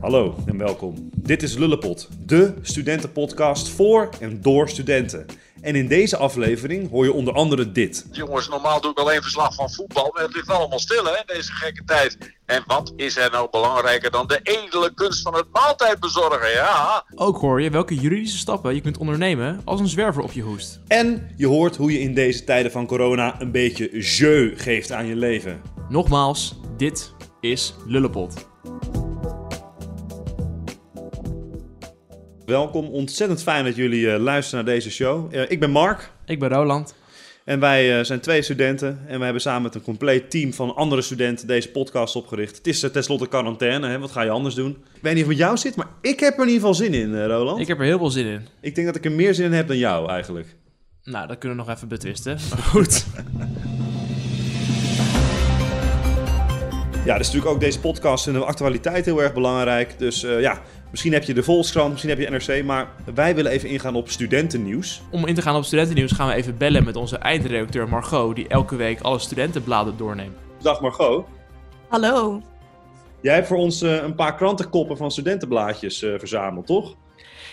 Hallo en welkom. Dit is Lullepot, de studentenpodcast voor en door studenten. En in deze aflevering hoor je onder andere dit. Jongens, normaal doe ik alleen verslag van voetbal, maar het ligt allemaal stil hè, in deze gekke tijd. En wat is er nou belangrijker dan de edele kunst van het maaltijd bezorgen, ja? Ook hoor je welke juridische stappen je kunt ondernemen als een zwerver op je hoest. En je hoort hoe je in deze tijden van corona een beetje jeu geeft aan je leven. Nogmaals, dit is Lullepot. Welkom, ontzettend fijn dat jullie eh, luisteren naar deze show. Eh, ik ben Mark Ik ben Roland. en wij eh, zijn twee studenten. En we hebben samen met een compleet team van andere studenten deze podcast opgericht. Het is tenslotte quarantaine, hè? wat ga je anders doen? Ik weet niet of het met jou zit, maar ik heb er in ieder geval zin in, Roland. Ik Ik... heb er heel veel zin in. denk dat ik er meer zin in heb dan jou eigenlijk. Nou, dat kunnen we nog even betwisten. Maar goed. Ja, dus natuurlijk ook deze podcast in de actualiteit heel erg belangrijk. Dus ja, misschien heb je de Volkskrant, misschien heb je NRC. Maar wij willen even ingaan op studentennieuws. Om in te gaan op studentennieuws gaan we even bellen met onze eindredacteur Margot, die elke week alle studentenbladen doorneemt. Dag Margot. Hallo. Jij hebt voor ons eh, een paar krantenkoppen van studentenblaadjes eh, verzameld, toch?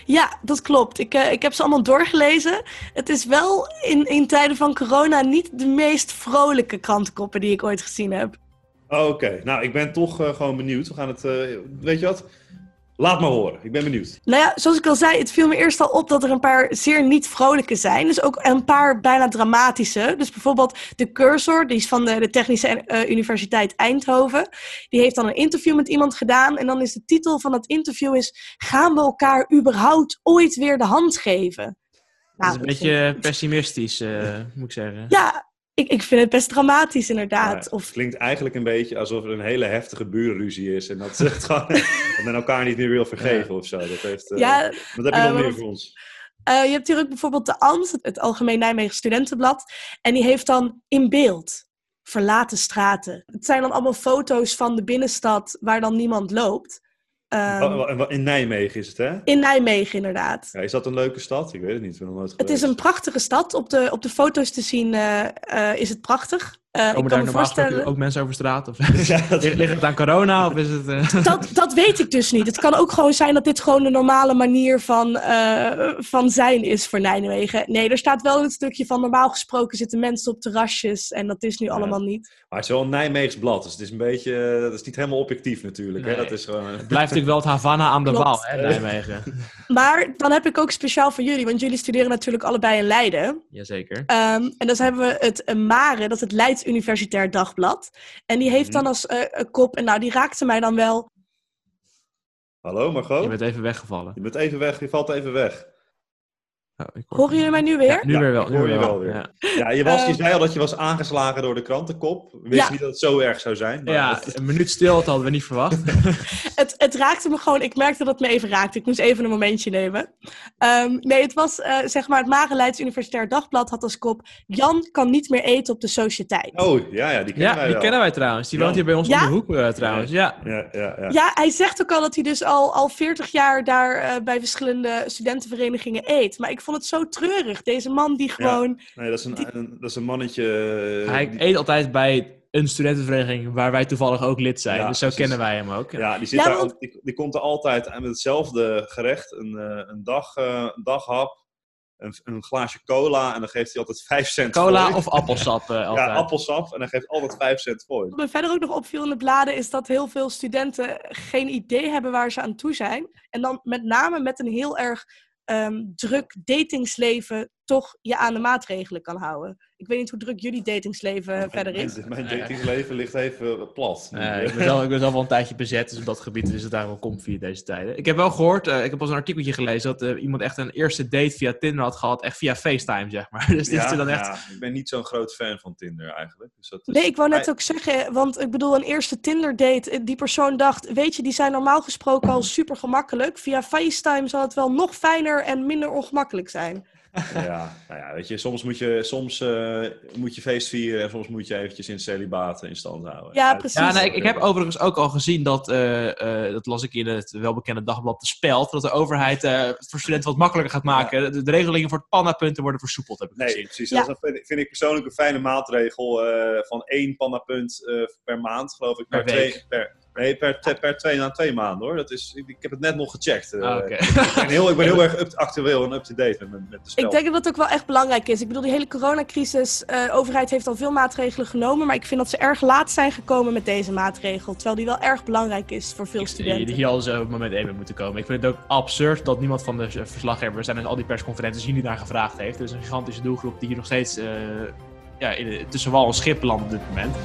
Ja, dat klopt. Ik, eh, ik heb ze allemaal doorgelezen. Het is wel in, in tijden van corona niet de meest vrolijke krantenkoppen die ik ooit gezien heb. Oké, nou ik ben toch eh, gewoon benieuwd. We gaan het, eh, weet je wat? Laat maar horen, ik ben benieuwd. Nou ja, zoals ik al zei, het viel me eerst al op dat er een paar zeer niet vrolijke zijn. Dus ook een paar bijna dramatische. Dus bijvoorbeeld de Cursor, die is van de, de Technische eh, Universiteit Eindhoven. Die heeft dan een interview met iemand gedaan. En dan is de titel van dat interview is... Gaan we elkaar überhaupt ooit weer de hand geven? Dat is Nou, een beetje pessimistisch, eh, moet ik zeggen. Ja, ik, ik vind het best dramatisch inderdaad. Ja, Of Het klinkt eigenlijk een beetje alsof er een hele heftige burenruzie is. En dat, ze het gewoon, dat men elkaar niet meer wil vergeven of zo. Dat, heeft, eh, ja, wat heb je eh, nog meer wat- voor ons? Eh, je hebt hier ook bijvoorbeeld de ANS, het- het Algemeen Nijmegen Studentenblad. En die heeft dan in beeld verlaten straten. Het zijn dan allemaal foto's van de binnenstad waar dan niemand loopt. Ehm, In Nijmegen is het, hè? in Nijmegen inderdaad. Ja, is dat een leuke stad? Ik weet het niet. Ik ben nog nooit Het is een prachtige stad. Op de, op de foto's te zien eh, eh, is het prachtig. Eh, ik Komen kan daar me normaal voorstellen... ook mensen over straat? Of ligt het aan corona? Of is het... eh, Dat, dat weet ik dus niet. Het kan ook gewoon zijn dat dit gewoon de normale manier van, eh, van zijn is voor Nijmegen. Nee, er staat wel een stukje van normaal gesproken zitten mensen op terrasjes en dat is nu Ja. allemaal niet. Maar het is wel een Nijmeegs blad, dus het is een beetje... Dat is niet helemaal objectief natuurlijk, hè? Dat is gewoon... Het blijft natuurlijk wel het Havana aan de. Waal, hè, Nijmegen. Maar dan heb ik ook speciaal voor jullie, want jullie studeren natuurlijk allebei in Leiden. Jazeker. Ehm, en dan hebben we het MARE, dat is het Leids Universitair Dagblad. En die heeft dan Mhm. als eh, eh, kop, en nou die raakte mij dan wel. Hallo Margot? Je bent even weggevallen. Je bent even weg, je valt even weg. Oh, hoor- Horen jullie mij nu weer? Ja, nu Ja, weer wel. Nu hoor je wel. wel weer. Ja. Ja, je, was, je Eh. zei al dat je was aangeslagen door de krantenkop. We wisten Ja. niet dat het zo erg zou zijn. Maar Ja, dat- een minuut stil, dat hadden we niet verwacht. Het, het raakte me gewoon, ik merkte dat het me even raakte. Ik moest even een momentje nemen. Ehm, nee, het was eh, zeg maar het Mare Leids Universitair Dagblad had als kop... Jan kan niet meer eten op de sociëteit. Oh, ja, ja, die kennen Ja, wij die wel. kennen wij trouwens. Die woont hier bij ons Ja? om de hoek eh, trouwens. Ja. Ja, ja, ja. Ja, hij zegt ook al dat hij dus al, al 40 jaar daar eh, bij verschillende studentenverenigingen eet. Maar ik vond het zo treurig. Deze man die gewoon... Nee, dat is een, een- dat is een mannetje... eh, Hij die- eet altijd bij een studentenvereniging waar wij toevallig ook lid zijn. Ja, dus zo precies. kennen wij hem ook. Ja, die, zit Ja, daar, want- die, die komt er altijd met hetzelfde gerecht. Een, eh, een, dag, eh, een daghap, een, een glaasje cola en dan geeft hij altijd 5 cent Cola voor. of appelsap eh, altijd. Ja, appelsap en dan geeft altijd 5 cent voor. Wat me verder ook nog opviel in de bladen is dat heel veel studenten geen idee hebben waar ze aan toe zijn. En dan met name met een heel erg ehm, druk datingsleven toch je aan de maatregelen kan houden. Ik weet niet hoe druk jullie datingsleven verder is. Mijn, mijn datingsleven ligt even plat. Nee, ik, ben zelf, ik ben zelf al een tijdje bezet, dus op dat gebied is het daar wel comfy in deze tijden. Ik heb wel gehoord, eh, ik heb al een artikeltje gelezen, dat eh, iemand echt een eerste date via Tinder had gehad, echt via FaceTime, zeg maar. Dus dit ja, is dan echt... ja, ik ben niet zo'n groot fan van Tinder eigenlijk. Dus dat is- Nee, ik wou net ook zeggen, want ik bedoel, een eerste Tinder-date, eh, die persoon dacht, weet je, die zijn normaal gesproken al super gemakkelijk. Via FaceTime zal het wel nog fijner en minder ongemakkelijk zijn. Ja, nou ja, weet je, soms moet je, soms, eh, moet je feest vieren en soms moet je eventjes in celibaat in stand houden. Ja, precies. Ja, nee, ik, ik heb overigens ook al gezien dat, eh, eh, dat las ik in het welbekende dagblad De Speld, dat de overheid eh, het voor studenten wat makkelijker gaat maken. De, de regelingen voor het pannapunten worden versoepeld, heb ik Nee, gezien. precies. Ja. Dat vind, vind ik persoonlijk een fijne maatregel eh, van één pannapunt eh, per maand, geloof ik. Per twee, week. per, Nee, per, te- per twee na twee maanden hoor. Dat is, ik, ik heb het net nog gecheckt. eh. Ah, ik ben heel, ik ben heel erg up, actueel en up-to-date met, met de spel. Ik denk dat het ook wel echt belangrijk is. Ik bedoel, die hele coronacrisis, eh, de overheid heeft al veel maatregelen genomen, maar ik vind dat ze erg laat zijn gekomen met deze maatregel. Terwijl die wel erg belangrijk is voor veel Ik- studenten. Hier al zo op het moment één mee moeten komen. Ik vind het ook absurd dat niemand van de verslaggevers en al die persconferenties hier niet naar gevraagd heeft. Er is een gigantische doelgroep die hier nog steeds eh, ja, in tussen wal en schip landt op dit moment.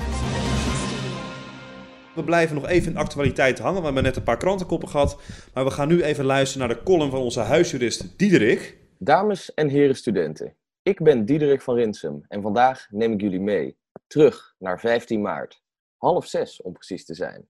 We blijven nog even in actualiteit hangen. We hebben net een paar krantenkoppen gehad. Maar we gaan nu even luisteren naar de column van onze huisjurist Diederik. Dames en heren studenten, ik ben Diederik van Rinsum en vandaag neem ik jullie mee terug naar 15 maart. Half zes om precies te zijn.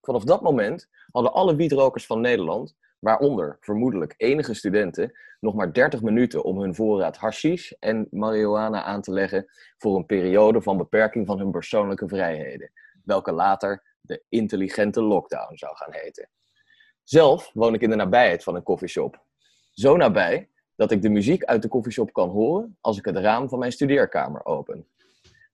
Vanaf dat moment hadden alle wietrokers van Nederland, waaronder vermoedelijk enige studenten, nog maar 30 minuten om hun voorraad hashish en marihuana aan te leggen voor een periode van beperking van hun persoonlijke vrijheden, welke later de intelligente lockdown zou gaan heten. Zelf woon ik in de nabijheid van een koffieshop. Zo nabij dat ik de muziek uit de koffieshop kan horen als ik het raam van mijn studeerkamer open.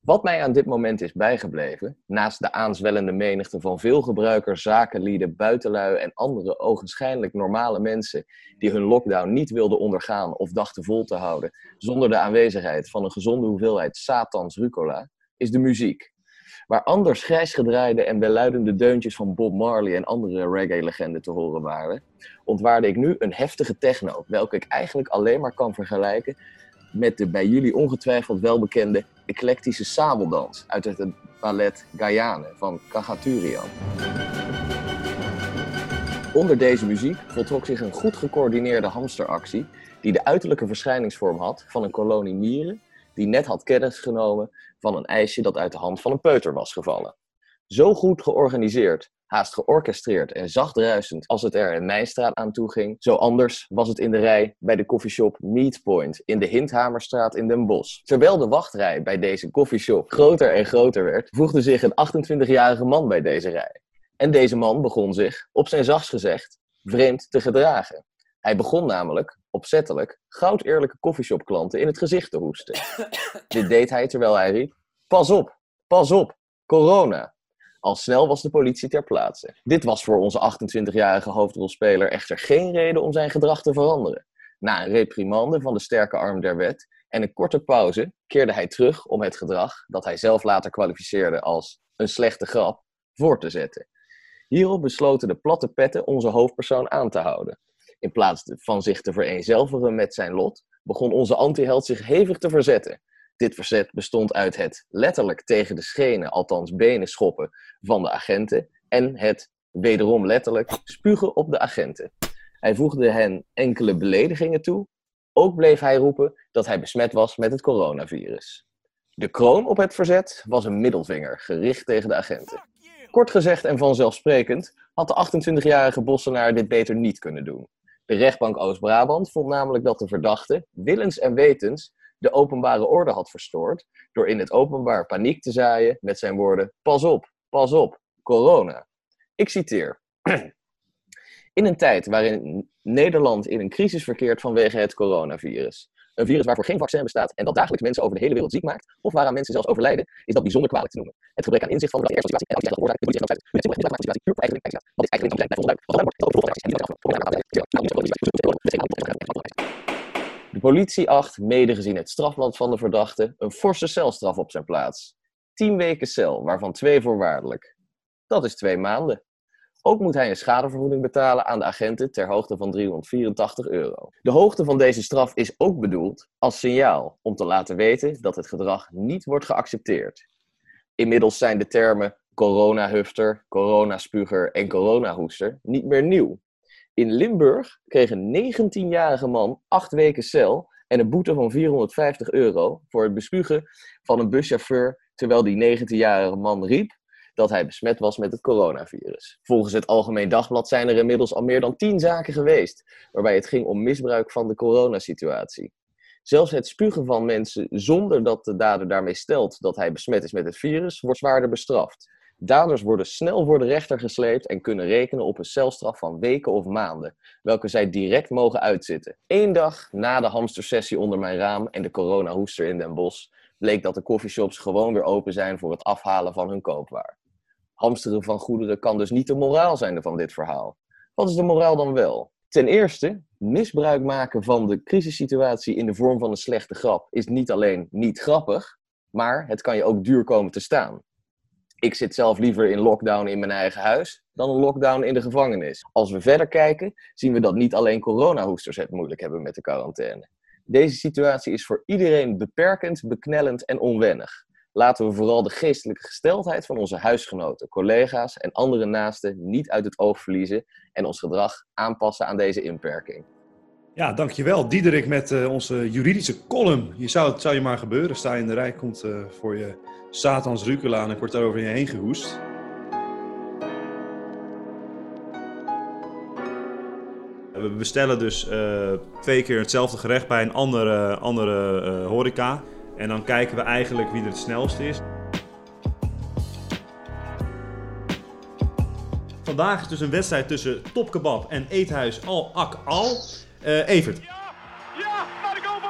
Wat mij aan dit moment is bijgebleven, naast de aanzwellende menigte van veel gebruikers, zakenlieden, buitenlui en andere ogenschijnlijk normale mensen die hun lockdown niet wilden ondergaan of dachten vol te houden zonder de aanwezigheid van een gezonde hoeveelheid Satans rucola, is de muziek. Waar anders grijs gedraaide en welluidende deuntjes van Bob Marley en andere reggae-legenden te horen waren, ontwaarde ik nu een heftige techno, welke ik eigenlijk alleen maar kan vergelijken met de bij jullie ongetwijfeld welbekende eclectische sabeldans uit het ballet Guyane van Kagaturian. Onder deze muziek voltrok zich een goed gecoördineerde hamsteractie die de uiterlijke verschijningsvorm had van een kolonie mieren die net had kennis genomen van een ijsje dat uit de hand van een peuter was gevallen. Zo goed georganiseerd, haast georchestreerd en zacht ruisend als het er in mijn straat aan toe ging, zo anders was het in de rij bij de koffieshop Meat Point in de Hinthamerstraat in Den Bosch. Terwijl de wachtrij bij deze koffieshop groter en groter werd, voegde zich een 28-jarige man bij deze rij. En deze man begon zich, op zijn zachtst gezegd, vreemd te gedragen. Hij begon namelijk, opzettelijk, goud eerlijke koffieshopklanten in het gezicht te hoesten. Dit deed hij terwijl hij riep, pas op, pas op, corona. Al snel was de politie ter plaatse. Dit was voor onze 28-jarige hoofdrolspeler echter geen reden om zijn gedrag te veranderen. Na een reprimande van de sterke arm der wet en een korte pauze keerde hij terug om het gedrag, dat hij zelf later kwalificeerde als een slechte grap, voor te zetten. Hierop besloten de platte petten onze hoofdpersoon aan te houden. In plaats van zich te vereenzelvigen met zijn lot, begon onze antiheld zich hevig te verzetten. Dit verzet bestond uit het letterlijk tegen de schenen, althans benen schoppen, van de agenten en het, wederom letterlijk, spugen op de agenten. Hij voegde hen enkele beledigingen toe. Ook bleef hij roepen dat hij besmet was met het coronavirus. De kroon op het verzet was een middelvinger, gericht tegen de agenten. Kort gezegd en vanzelfsprekend had de 28-jarige Bossenaar dit beter niet kunnen doen. De rechtbank Oost-Brabant vond namelijk dat de verdachte, willens en wetens, de openbare orde had verstoord door in het openbaar paniek te zaaien met zijn woorden: Pas op, pas op, corona. Ik citeer. In een tijd waarin Nederland in een crisis verkeert vanwege het coronavirus. Een virus waarvoor geen vaccin bestaat en dat dagelijks mensen over de hele wereld ziek maakt, of waaraan mensen zelfs overlijden, is dat bijzonder kwalijk te noemen. Het gebrek aan inzicht van de situatie en de is eigenlijk politie acht, mede gezien het strafblad van de verdachte, een forse celstraf op zijn plaats. 10 weken cel, waarvan twee voorwaardelijk. Dat is twee maanden. Ook moet hij een schadevergoeding betalen aan de agenten ter hoogte van 384 euro. De hoogte van deze straf is ook bedoeld als signaal om te laten weten dat het gedrag niet wordt geaccepteerd. Inmiddels zijn de termen coronahufter, coronaspuger en coronahoester niet meer nieuw. In Limburg kreeg een 19-jarige man 8 weken cel en een boete van 450 euro voor het bespugen van een buschauffeur terwijl die 19-jarige man riep dat hij besmet was met het coronavirus. Volgens het Algemeen Dagblad zijn er inmiddels al meer dan 10 zaken geweest waarbij het ging om misbruik van de coronasituatie. Zelfs het spugen van mensen zonder dat de dader daarmee stelt dat hij besmet is met het virus wordt zwaarder bestraft. Daders worden snel voor de rechter gesleept en kunnen rekenen op een celstraf van weken of maanden, welke zij direct mogen uitzitten. Eén dag na de hamstersessie onder mijn raam en de coronahoester in Den Bosch bleek dat de coffeeshops gewoon weer open zijn voor het afhalen van hun koopwaar. Hamsteren van goederen kan dus niet de moraal zijn van dit verhaal. Wat is de moraal dan wel? Ten eerste, misbruik maken van de crisissituatie in de vorm van een slechte grap is niet alleen niet grappig, maar het kan je ook duur komen te staan. Ik zit zelf liever in lockdown in mijn eigen huis dan een lockdown in de gevangenis. Als we verder kijken, zien we dat niet alleen coronahoesters het moeilijk hebben met de quarantaine. Deze situatie is voor iedereen beperkend, beknellend en onwennig. Laten we vooral de geestelijke gesteldheid van onze huisgenoten, collega's en andere naasten niet uit het oog verliezen en ons gedrag aanpassen aan deze inperking. Ja, dankjewel. Diederik met uh, onze juridische column. Je zou, het zou je maar gebeuren. Sta je in de rij, komt uh, voor je Satans rucola en ik word daarover je heen gehoest. We bestellen dus uh, twee keer hetzelfde gerecht bij een andere, andere horeca. En dan kijken we eigenlijk wie er het snelst is. Vandaag is dus een wedstrijd tussen Topkebab en Eethuis Al Ak Al. Uh, Evert,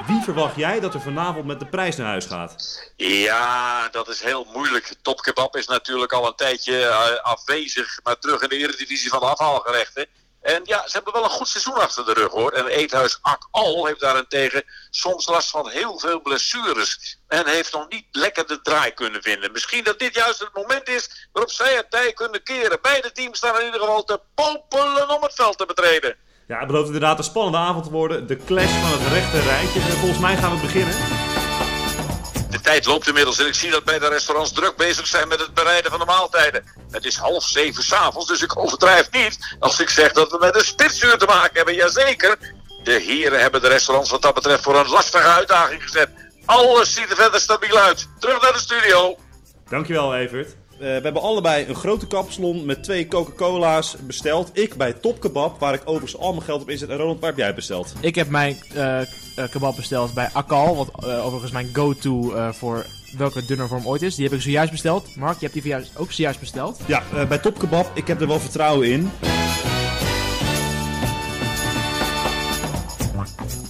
wie verwacht jij dat er vanavond met de prijs naar huis gaat? Ja, dat is heel moeilijk. Topkebab is natuurlijk al een tijdje uh, afwezig, maar terug in de eredivisie van de afhaalgerechten. En ja, ze hebben wel een goed seizoen achter de rug hoor. En Eethuis Ak Al heeft daarentegen soms last van heel veel blessures. En heeft nog niet lekker de draai kunnen vinden. Misschien dat dit juist het moment is waarop zij het tij kunnen keren. Beide teams staan in ieder geval te popelen om het veld te betreden. Ja, het belooft inderdaad een spannende avond te worden. De clash van het rechte rijtje. En volgens mij gaan we beginnen. De tijd loopt inmiddels en ik zie dat bij de restaurants druk bezig zijn met het bereiden van de maaltijden. Het is half zeven s'avonds, dus ik overdrijf niet als ik zeg dat we met een spitsuur te maken hebben. Jazeker, de heren hebben de restaurants wat dat betreft voor een lastige uitdaging gezet. Alles ziet er verder stabiel uit. Terug naar de studio. Dankjewel, Evert. Uh, we hebben allebei een grote kapsalon met twee Coca-Cola's besteld. Ik bij Top Kebab, waar ik overigens al mijn geld op inzet. En Ronald, waar heb jij besteld? Ik heb mijn uh, kebab besteld bij Akal, wat uh, overigens mijn go-to voor welke dunnervorm ooit is. Die heb ik zojuist besteld. Mark, je hebt die ook zojuist besteld. Ja, bij Top Kebab, ik heb er wel vertrouwen in.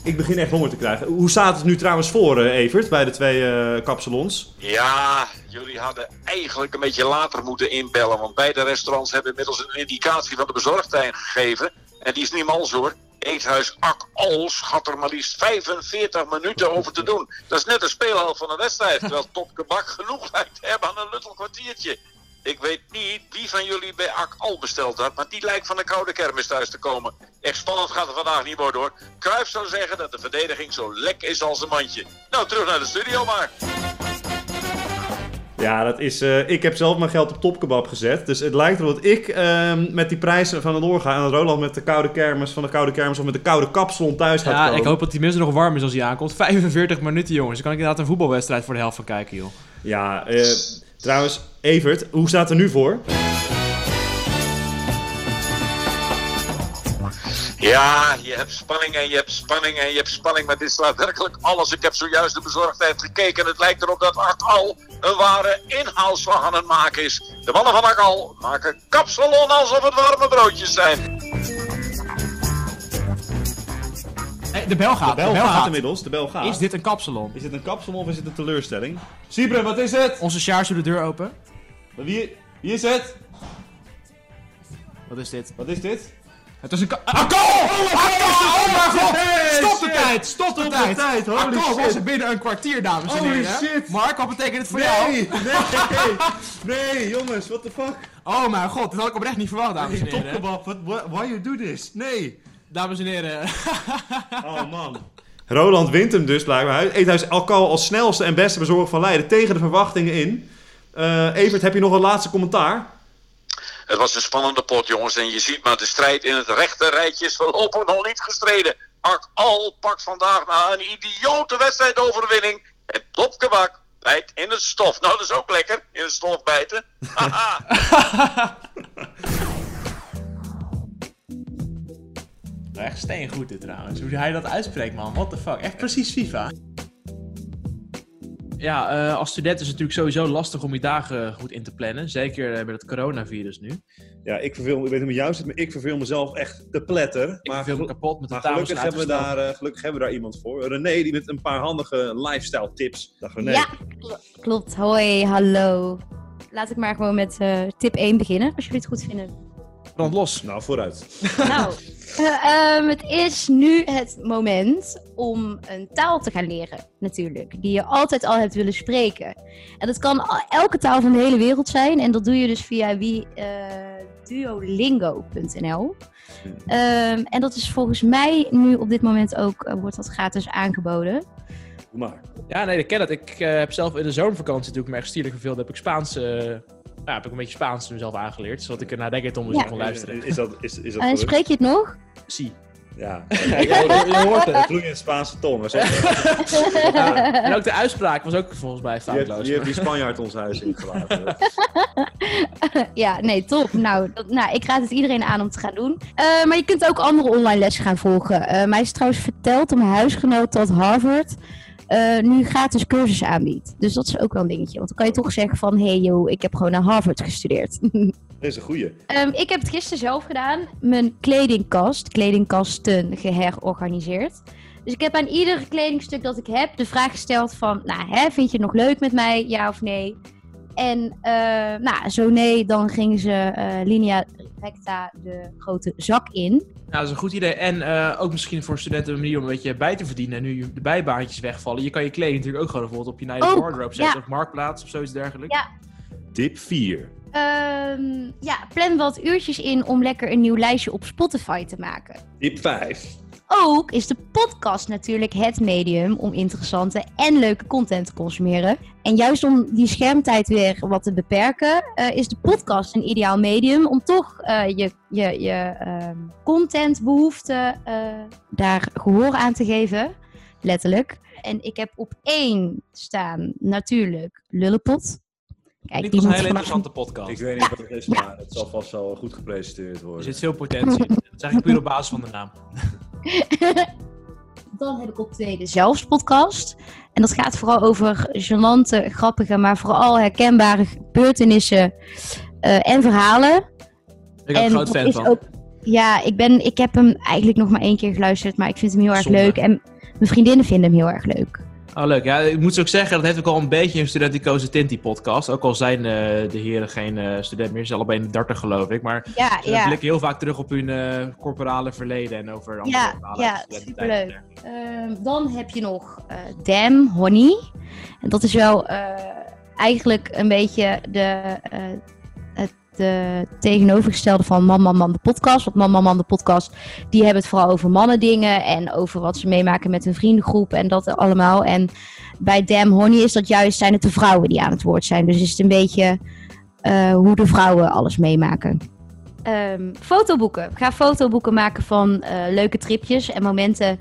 Ik begin echt honger te krijgen. Hoe staat het nu trouwens voor, Evert, bij de twee uh, kapsalons? Ja, jullie hadden eigenlijk een beetje later moeten inbellen. Want beide restaurants hebben inmiddels een indicatie van de bezorgtijd gegeven. En die is niet mals hoor. Eethuis Ak Als had er maar liefst 45 minuten over te doen. Dat is net een speelhelft van een wedstrijd. Terwijl Top Kebak genoeg lijkt te hebben aan een luttel kwartiertje. Ik weet niet wie van jullie bij Ak Al besteld had, maar die lijkt van de koude kermis thuis te komen. Echt spannend gaat het vandaag niet worden hoor. Kruijf zou zeggen dat de verdediging zo lek is als een mandje. Nou, terug naar de studio maar. Ja, dat is, uh, ik heb zelf mijn geld op topkebab gezet. Dus het lijkt erop dat ik uh, met die prijzen van de doorga en Roland met de koude kermis van de koude kermis of met de koude kapsalon thuis gaat ja, komen. Ja, ik hoop dat die mensen nog warm is als hij aankomt. 45 minuten jongens, dan kan ik inderdaad een voetbalwedstrijd voor de helft van kijken joh. Ja, uh, trouwens, Evert, hoe staat er nu voor? Ja, je hebt spanning en je hebt spanning en je hebt spanning, maar dit slaat werkelijk alles. Ik heb zojuist de bezorgdheid gekeken en het lijkt erop dat Akal een ware inhaalslag aan het maken is. De mannen van Akal maken kapsalon alsof het warme broodjes zijn. De bel gaat. De bel, de bel gaat, inmiddels. De bel gaat. Is dit een kapsalon? Is dit een kapsalon of is dit een teleurstelling? Siebre, wat is het? Onze Sjaars doet de deur open. Wie, wie is het? Wat is dit? Wat is dit? Het is een ka- Akko! Oh, oh mijn god! Stop de tijd! Stop de tijd! tijd! Holy Akko shit! was er binnen een kwartier, dames en Holy heren. shit! Mark, wat betekent het voor Nee, jou? nee, nee, jongens, what the fuck? Oh mijn god, dit had ik oprecht niet verwacht, dames en heren. Topkebab, why you do this? Nee. Dames en heren. Oh man. Roland wint hem dus blijkbaar. Eethuis Alcohol als snelste en beste bezorger van Leiden tegen de verwachtingen in. Uh, Evert, heb je nog een laatste commentaar? Het was een spannende pot, jongens. En je ziet maar, de strijd in het rechte rijtje is voorlopig nog niet gestreden. Ak Al pakt vandaag na een idiote wedstrijdoverwinning. En Topkebak bijt in het stof. Nou, dat is ook lekker, in het stof bijten. Echt steengoed dit trouwens. Hoe hij dat uitspreekt, man. What the fuck. Echt precies FIFA. Ja, uh, als student is het natuurlijk sowieso lastig om je dagen goed in te plannen. Zeker uh, met het coronavirus nu. Ja, ik verveel, ik weet niet met jou zit, maar ik verveel mezelf echt te pletter. Ik maar verveel me kapot met de gelukkig hebben, we daar, uh, gelukkig hebben we daar iemand voor. René, die met een paar handige lifestyle tips. Dag René. Ja, klopt. Hoi, hallo. laat ik maar gewoon met eh, tip 1 beginnen, als jullie het goed vinden. Brand los. Nou, vooruit. nou, eh, ehm, het is nu het moment om een taal te gaan leren, natuurlijk. Die je altijd al hebt willen spreken. En dat kan elke taal van de hele wereld zijn. En dat doe je dus via wie, eh, duolingo.nl. Ehm, en dat is volgens mij nu op dit moment ook, eh, wordt dat gratis aangeboden. Doe maar. Ja, nee, ik ken het. Ik heb zelf in de zomervakantie, toen ik me echt stierlijk verveelde, heb ik Spaans... ja, heb ik een beetje Spaans mezelf aangeleerd. Zodat ik er naar Reggaeton moest Ja. kon luisteren. Is dat, is, is dat En spreek je het nog? Zie. Ja. Ja, je, je hoort het. Vloeiend Spaanse tong. Ja, En ook de uitspraak was ook volgens mij Je foutloos. je hebt die Spanjaard ons huis ingelaten. ja, nee, top. Nou, dat, nou, ik raad het iedereen aan om te gaan doen. Eh, maar je kunt ook andere online lessen gaan volgen. Eh, mij is trouwens verteld door mijn huisgenoot dat Harvard eh, nu gratis cursus aanbiedt. Dus dat is ook wel een dingetje. Want dan kan je toch zeggen van... Hé hey joh, ik heb gewoon naar Harvard gestudeerd. Dat is een goeie. Ehm, ik heb het gisteren zelf gedaan. Mijn kledingkast, kledingkasten geherorganiseerd. Dus ik heb aan ieder kledingstuk dat ik heb de vraag gesteld van... Nou, hè, vind je het nog leuk met mij? Ja of nee? En eh, nou, zo nee, dan gingen ze eh, linea recta de grote zak in. Nou, dat is een goed idee. En eh, ook misschien voor studenten een manier om een beetje bij te verdienen. En nu de bijbaantjes wegvallen. Je kan je kleding natuurlijk ook gewoon bijvoorbeeld op je eigen wardrobe zetten. ja. Of marktplaats of zoiets dergelijks. Ja. Tip 4. Ehm, ja, plan wat uurtjes in om lekker een nieuw lijstje op Spotify te maken. Tip 5. Ook is de podcast natuurlijk het medium om interessante en leuke content te consumeren. En juist om die schermtijd weer wat te beperken, eh, is de podcast een ideaal medium om toch eh, je, je, je ehm, contentbehoeften eh, daar gehoor aan te geven. Letterlijk. En ik heb op één staan natuurlijk Lullepot. Kijk, die als een moet hele vanaf- interessante podcast. Ik weet niet wat het is, maar het zal vast wel goed gepresenteerd Er worden. zit veel potentie in. Dat zeg ik puur op basis van de naam. Dan heb ik op twee de Zelfs podcast. En dat gaat vooral over gênante, grappige, maar vooral herkenbare gebeurtenissen eh, en verhalen. Ik ben en een groot fan van. ook- ja, ik, ben, ik heb hem eigenlijk nog maar één keer geluisterd, maar ik vind hem heel erg Zonde. leuk. En mijn vriendinnen vinden hem heel erg leuk. Oh, leuk. Ja, ik moet ze ook zeggen, dat heeft ook al een beetje een Studenticoze Tinti podcast. Ook al zijn eh, de heren geen eh, student meer. Ze zijn allebei in de 30 geloof ik. Maar Ja, ze ja. blikken heel vaak terug op hun eh, corporale verleden en over andere Ja, verhalen ja, superleuk. Ehm, dan heb je nog eh Damn Honey. En dat is wel eh, eigenlijk een beetje de, eh, de tegenovergestelde van Man Man Man de podcast. Want Man Man Man de podcast, die hebben het vooral over mannendingen en over wat ze meemaken met hun vriendengroep en dat allemaal. En bij Damn Honey is dat juist, zijn het de vrouwen die aan het woord zijn. Dus is het een beetje eh, hoe de vrouwen alles meemaken. Ehm, fotoboeken. Ga fotoboeken maken van eh, leuke tripjes en momenten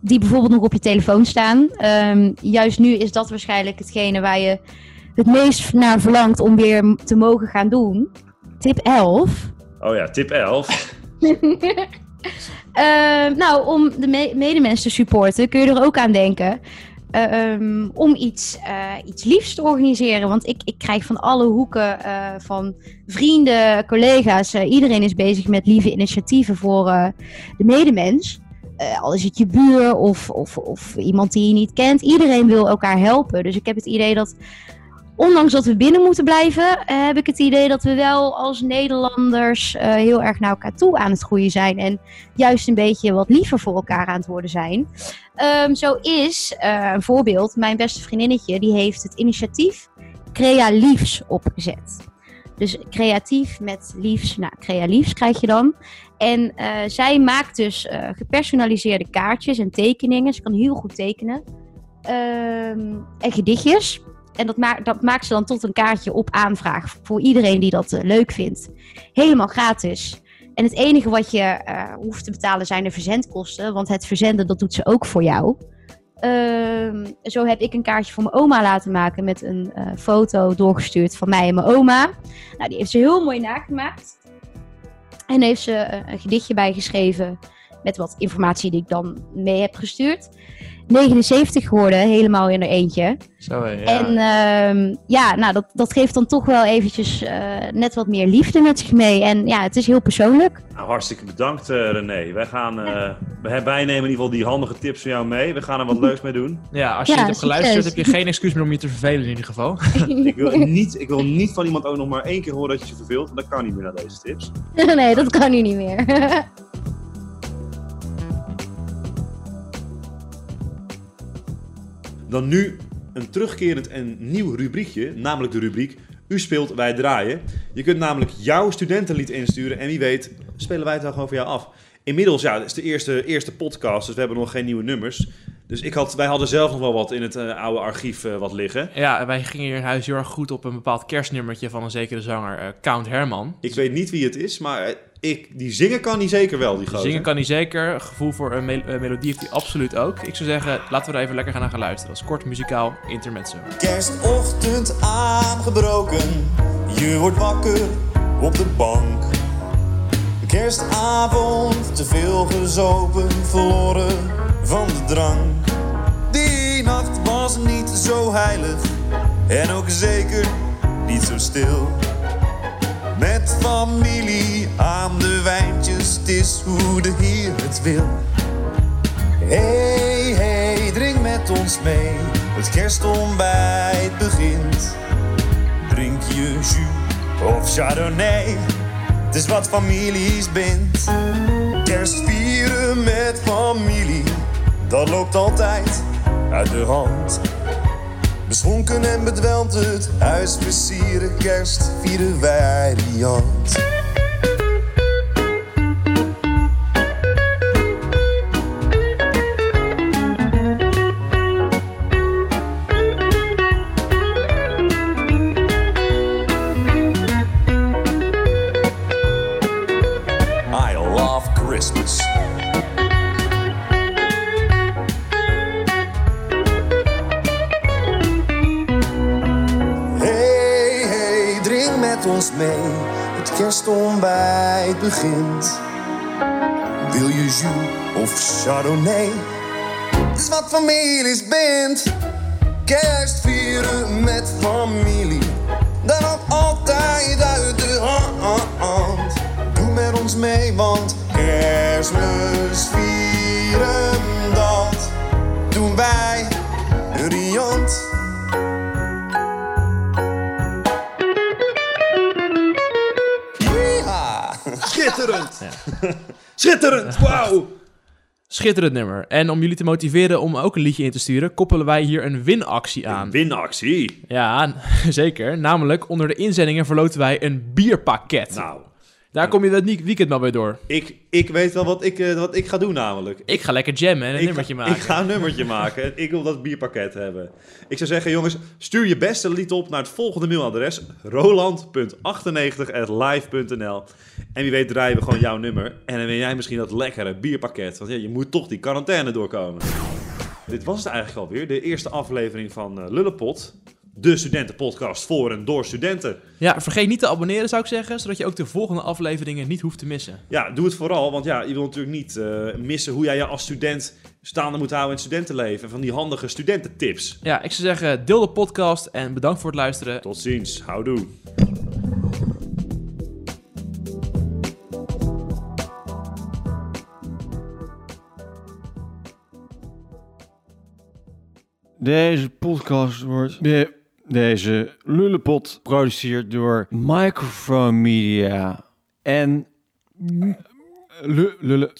die bijvoorbeeld nog op je telefoon staan. Ehm, juist nu is dat waarschijnlijk hetgene waar je het meest naar verlangt om weer te mogen gaan doen. Tip 11. Oh ja, tip 11. Ehm, nou, om de me medemens te supporten kun je er ook aan denken. ehm, om iets, eh, iets liefs te organiseren. Want ik, ik krijg van alle hoeken eh, van vrienden, collega's. eh, iedereen is bezig met lieve initiatieven voor de medemens. Al is het je buur of, of, of iemand die je niet kent. Iedereen wil elkaar helpen. Dus ik heb het idee dat, ondanks dat we binnen moeten blijven, eh, heb ik het idee dat we wel als Nederlanders eh, heel erg naar elkaar toe aan het groeien zijn. En juist een beetje wat liever voor elkaar aan het worden zijn. Ehm, zo is eh, een voorbeeld, mijn beste vriendinnetje, die heeft het initiatief Crea Liefs opgezet. Dus creatief met liefs, nou, Crea Liefs krijg je dan. En zij maakt dus gepersonaliseerde kaartjes en tekeningen. Ze kan heel goed tekenen. Ehm, en gedichtjes. En dat, ma dat maakt ze dan tot een kaartje op aanvraag voor iedereen die dat eh, leuk vindt. Helemaal gratis. En het enige wat je eh, hoeft te betalen zijn de verzendkosten. Want het verzenden, dat doet ze ook voor jou. Ehm, zo heb ik een kaartje voor mijn oma laten maken met een eh, foto doorgestuurd van mij en mijn oma. Nou, die heeft ze heel mooi nagemaakt. En heeft ze eh, een gedichtje bijgeschreven met wat informatie die ik dan mee heb gestuurd. 79 geworden, helemaal in er eentje. Zo, ja. En ehm, ja, nou, dat, dat geeft dan toch wel eventjes eh, net wat meer liefde met zich mee. En ja, het is heel persoonlijk. Nou, hartstikke bedankt eh, René. Wij, gaan, eh, wij wij nemen in ieder geval die handige tips van jou mee. We gaan er wat leuks mee doen. ja, als je Ja, dit hebt geluisterd, succes. heb je geen excuus meer om je te vervelen in ieder geval. Ik wil, niet, ik wil niet van iemand ook nog maar één keer horen dat je je verveelt. Want dat kan niet meer naar deze tips. nee, dat kan nu niet meer. Dan nu een terugkerend en nieuw rubriekje, namelijk de rubriek U speelt, wij draaien. Je kunt namelijk jouw studentenlied insturen en wie weet spelen wij het dan gewoon voor jou af. Inmiddels, ja, het is de eerste, eerste podcast, dus we hebben nog geen nieuwe nummers. Dus ik had, wij hadden zelf nog wel wat in het eh, oude archief eh, wat liggen. Ja, wij gingen hier in huis heel erg goed op een bepaald kerstnummertje van een zekere zanger, eh, Count Herman. Ik weet niet wie het is, maar ik, die zingen kan hij zeker wel, die gozer. Zingen kan hij zeker, gevoel voor een mel- melodie heeft hij absoluut ook. Ik zou zeggen, laten we er even lekker gaan naar gaan luisteren. Dat is kort muzikaal intermezzo. Kerstochtend aangebroken, je wordt wakker op de bank. Kerstavond, te veel gezopen, verloren van de drank. Die nacht was niet zo heilig en ook zeker niet zo stil. Met familie aan de wijntjes, het is hoe de Heer het wil. Hey, hey, drink met ons mee. Het kerstontbijt begint. Drink je jus of chardonnay. Het is wat families bindt. Kerst vieren met familie. Dat loopt altijd uit de hand. Beschonken en bedwelmd het huis versieren. Kerst vieren wij riant. Wil je jus of chardonnay? Het is wat families bindt. Kerst vieren met familie. Dan ook altijd uit de hand. Doe met ons mee, want kerstmis vieren dat doen wij riant. Schitterend! Schitterend! Wauw! Schitterend nummer. En om jullie te motiveren om ook een liedje in te sturen, koppelen wij hier een winactie aan. Winactie. Ja, zeker. Namelijk, onder de inzendingen verloten wij een bierpakket. Nou, Daar kom je nie- weekend maar weer door. ik, ik weet wel wat ik, eh, wat ik ga doen namelijk. Ik ga lekker jammen en een ik nummertje ga, maken. Ik ga een nummertje maken. en Ik wil dat bierpakket hebben. Ik zou zeggen, jongens, stuur je beste lied op naar het volgende mailadres: roland.98.live.nl. En wie weet draaien we gewoon jouw nummer. En dan ben jij misschien dat lekkere bierpakket. Want ja, je moet toch die quarantaine doorkomen. Dit was het eigenlijk alweer. De eerste aflevering van eh, Lullepot. De studentenpodcast voor en door studenten. Ja, vergeet niet te abonneren zou ik zeggen, zodat je ook de volgende afleveringen niet hoeft te missen. Ja, doe het vooral, want ja, je wil natuurlijk niet eh, missen hoe jij je als student staande moet houden in het studentenleven. Van die handige studententips. Ja, ik zou zeggen, deel de podcast en bedankt voor het luisteren. Tot ziens, houdoe. Deze podcast wordt... De, deze lullepot geproduceerd door Microphone Media. En... Lu- Lulle...